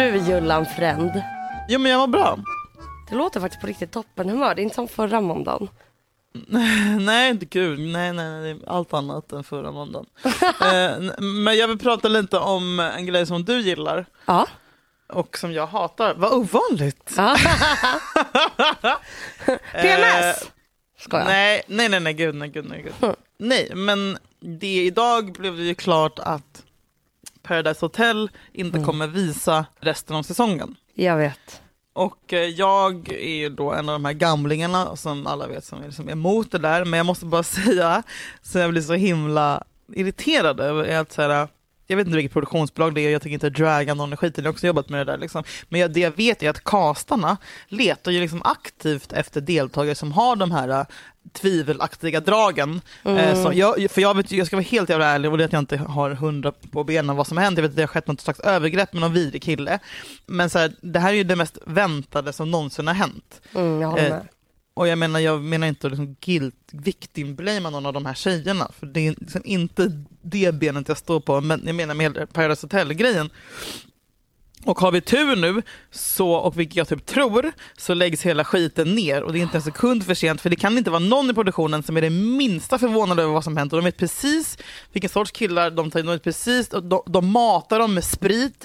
du Jullan Fränd? Jo men jag var bra. Det låter faktiskt på riktigt toppenhumör. Det är inte som förra måndagen. nej, inte kul. Nej, nej, nej, allt annat än förra måndagen. eh, men jag vill prata lite om en grej som du gillar. Ja. Och som jag hatar. Vad ovanligt. PMS? Skojar. Nej, nej, nej, nej, gud, nej, gud, nej, gud. Nej, men det idag blev det ju klart att Paradise Hotel inte Mm. kommer visa resten av säsongen. Jag vet. Och eh, jag är ju då en av de här gamlingarna som alla vet som är liksom emot det där. Men jag måste bara säga, så jag blir så himla irriterad över att så här, jag vet inte vilket produktionsbolag det är, jag tänker inte draga någon i skiten, jag har också jobbat med det där. Liksom. Men jag, det jag vet är att kastarna letar ju liksom aktivt efter deltagare som har de här äh, tvivelaktiga dragen. Eh, så jag, för jag, vet, jag ska vara helt jävla ärlig och det är att jag inte har hundra på benen vad som har hänt. Jag vet att det har skett något slags övergrepp med någon vidrig kille. Men så här, det här är ju det mest väntade som någonsin har hänt. Mm, jag håller Eh, med. Och jag menar, jag menar inte att liksom guilt, victim-blamea någon av de här tjejerna, för det är liksom inte det benet jag står på, men jag menar med hela Paradise Hotel-grejen. Och har vi tur nu, så, och vilket jag typ tror, så läggs hela skiten ner. Och det är inte en sekund för sent för det kan inte vara någon i produktionen som är det minsta förvånad över vad som hänt. Och de vet precis vilken sorts killar de tar in, de vet precis, de, de matar dem med sprit,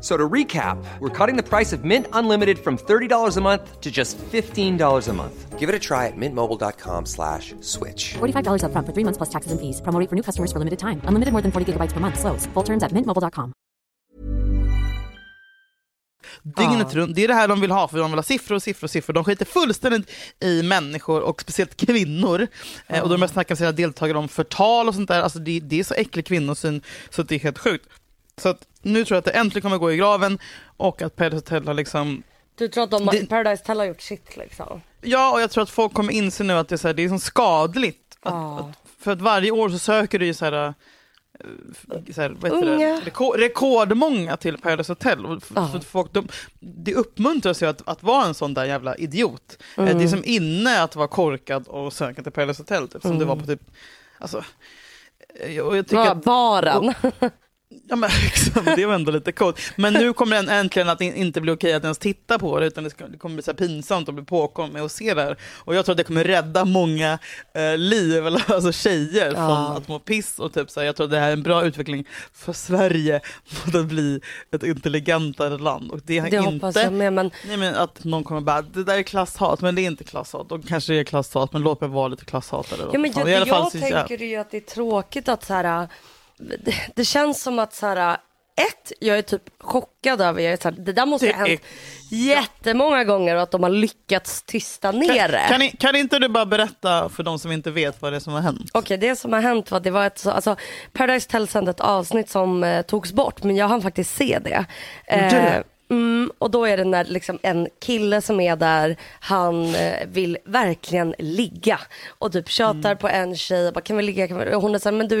So to recap, we're cutting the price of Mint Unlimited from $30 a month to just $15 a month. Give it a try at mintmobile.com slash switch. $45 upfront for three months plus taxes and fees. Promo for new customers for limited time. Unlimited more than 40 gigabytes per month. Slows. Full terms at mintmobile.com. dygnet runt. Det är det här de vill ha, för de vill ha siffror och siffror och siffror. De skiter fullständigt i människor och speciellt kvinnor. Eh, och de har snackat med sina deltagare om förtal och sånt där. Alltså det, det är så äcklig kvinnosyn så att det är helt sjukt. Så att nu tror jag att det äntligen kommer gå i graven och att Paradise Hotel har liksom Du tror att de, Det- Paradise Hotel har gjort sitt liksom? Ja, och jag tror att folk kommer inse nu att det är, så här, det är så skadligt. Att, Ja. att, för att varje år så söker du ju så här, eh, så här, vad heter Unga. det? Rekord, rekordmånga till Paradise Hotel. Ja. för folk, de, det uppmuntras ju att, att vara en sån där jävla idiot. Eh, Mm. Det är som inne att vara korkad och söka till Paradise Hotel. Typ, som det var på typ, alltså, eh, och jag tycker Ja, att, baren. Ja men liksom, det var ändå lite coolt. Men nu kommer den äntligen att in- inte bli okej att ens titta på det utan det, ska, det kommer bli så pinsamt att bli påkommen med att se det här. Och jag tror att det kommer rädda många eh, liv, eller alltså tjejer, från att må piss och typ så här, jag tror att det här är en bra utveckling för Sverige mot att bli ett intelligentare land. Och det är Det inte hoppas jag med men Nej men att någon kommer bara, det där är klasshat, men det är inte klasshat. Och kanske det är klasshat, men låt mig vara lite klasshatare. Ja, men jag, i alla fall jag så- ja. tänker ju att det är tråkigt att så här, det, det känns som att så här, ett, jag är typ chockad över, jag är så här, det där måste ha Det är- hänt jättemånga gånger och att de har lyckats tysta ner det. Kan, kan, kan inte du bara berätta för de som inte vet vad det är som har hänt? Okej, det som har hänt var att det var ett, så- alltså, Paradise Hotel sände ett avsnitt som eh, togs bort, men jag hann faktiskt se det. Du? mm, och då är det när liksom en kille som är där, han eh, vill verkligen ligga och typ tjatar på en tjej, och bara, kan vi ligga? Kan vi? Och hon är såhär, men du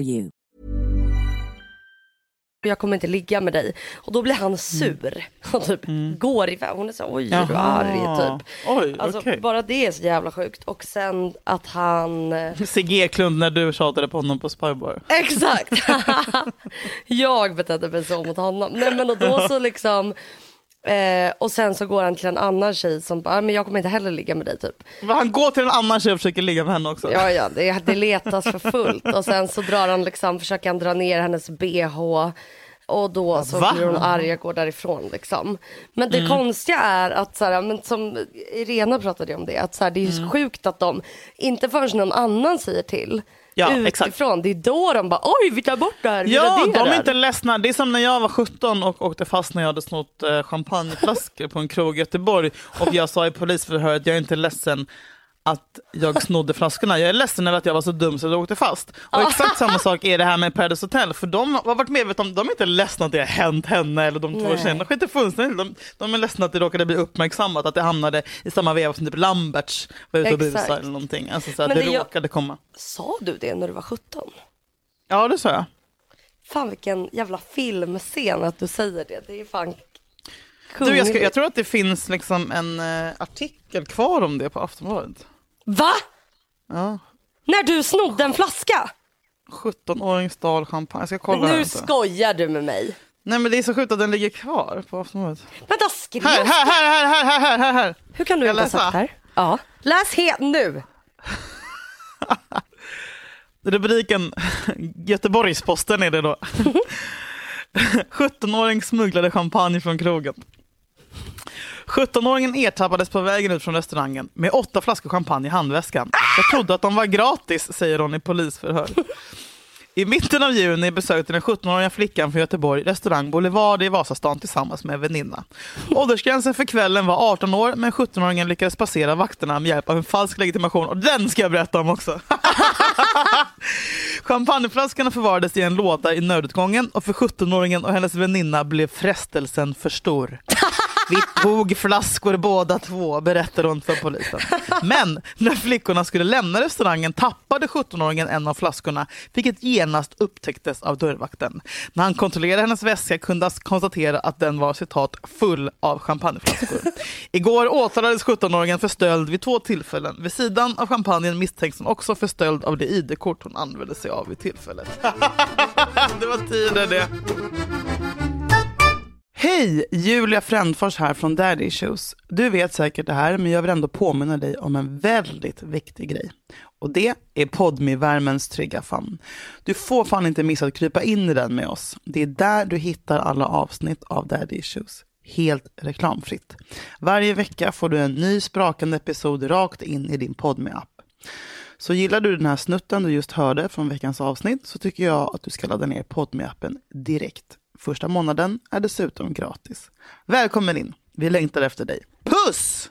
you. jag kommer inte ligga med dig. Och då blir han sur och typ går iväg. Hon är så oj är du arg typ. Oj, alltså okej. bara det är så jävla sjukt. Och sen att han eh, Sigge Eklund när du tjatade på honom på Spybar. Exakt! jag betedde mig så mot honom. Nej men och då så liksom eh, och sen så går han till en annan tjej som bara, "Ah, men jag kommer inte heller ligga med dig typ. Men Han går till en annan tjej och försöker ligga med henne också. Ja ja, det, det letas för fullt och sen så drar han liksom, försöker han dra ner hennes bh och då så Va? blir hon arg och går därifrån liksom. Men Mm. det konstiga är att så här, men som Irena pratade om det, att så här, det är Mm. sjukt att de, inte förrän någon annan säger till Ja, utifrån, det är då de bara oj vi tar bort det här, vi Ja, raderar." de är inte ledsna. Det är som när jag var 17 och åkte fast när jag hade snott eh, champagneflaskor på en krog i Göteborg och jag sa i polisförhör att jag är inte ledsen att jag snodde flaskorna. Jag är ledsen över att jag var så dum så jag åkte fast. Och exakt samma sak är det här med Paradise Hotel. För de har varit medvetna om, de är inte ledsna att det har hänt henne eller de två tjejerna. De skiter fullständigt de, de är ledsna att det råkade bli uppmärksammat, att det hamnade i samma veva som typ Lamberts var ute och busade eller någonting. Alltså så att Men det, det jag- råkade komma. Sa du det när du var 17? Ja, det sa jag. Fan vilken jävla filmscen att du säger det. Det är fan Du, jag, ska, jag tror att det finns liksom en eh, artikel kvar om det på Aftonbladet. Va? Ja. När du snodde en flaska? 17-åring stal champagne. Jag ska kolla nu skojar du med mig. Nej men det är så sjukt att den ligger kvar på Aftonbladet. Vänta, skrev Här, här, här, här, här, här, här, här. Hur kan du inte ha sagt det här? Ja. Läs helt nu. Rubriken Göteborgsposten är det då. 17-åring smugglade champagne från krogen. 17-åringen ertappades på vägen ut från restaurangen med åtta flaskor champagne i handväskan. Jag trodde att de var gratis, säger hon i polisförhör. I mitten av juni besökte den 17-åriga flickan från Göteborg restaurang Boulevard i Vasastan tillsammans med en väninna. Åldersgränsen för kvällen var 18 år men 17-åringen lyckades passera vakterna med hjälp av en falsk legitimation och den ska jag berätta om också. Champagneflaskorna förvarades i en låda i nödutgången och för 17-åringen och hennes väninna blev frestelsen för stor. Vi tog flaskor båda två, berättar hon för polisen. Men när flickorna skulle lämna restaurangen tappade 17-åringen en av flaskorna, vilket genast upptäcktes av dörrvakten. När han kontrollerade hennes väska kunde han konstatera att den var citat full av champagneflaskor. Igår åtalades 17-åringen för stöld vid två tillfällen. Vid sidan av champagnen misstänks hon också för stöld av det ID-kort hon använde sig av vid tillfället. det var tider det. Hej! Julia Frändfors här från Daddy Issues. Du vet säkert det här, men jag vill ändå påminna dig om en väldigt viktig grej. Och det är podmi värmens trygga famn. Du får fan inte missa att krypa in i den med oss. Det är där du hittar alla avsnitt av Daddy Issues. Helt reklamfritt. Varje vecka får du en ny sprakande episod rakt in i din podmi app Så gillar du den här snutten du just hörde från veckans avsnitt så tycker jag att du ska ladda ner podmi appen direkt. Första månaden är dessutom gratis. Välkommen in! Vi längtar efter dig. Puss!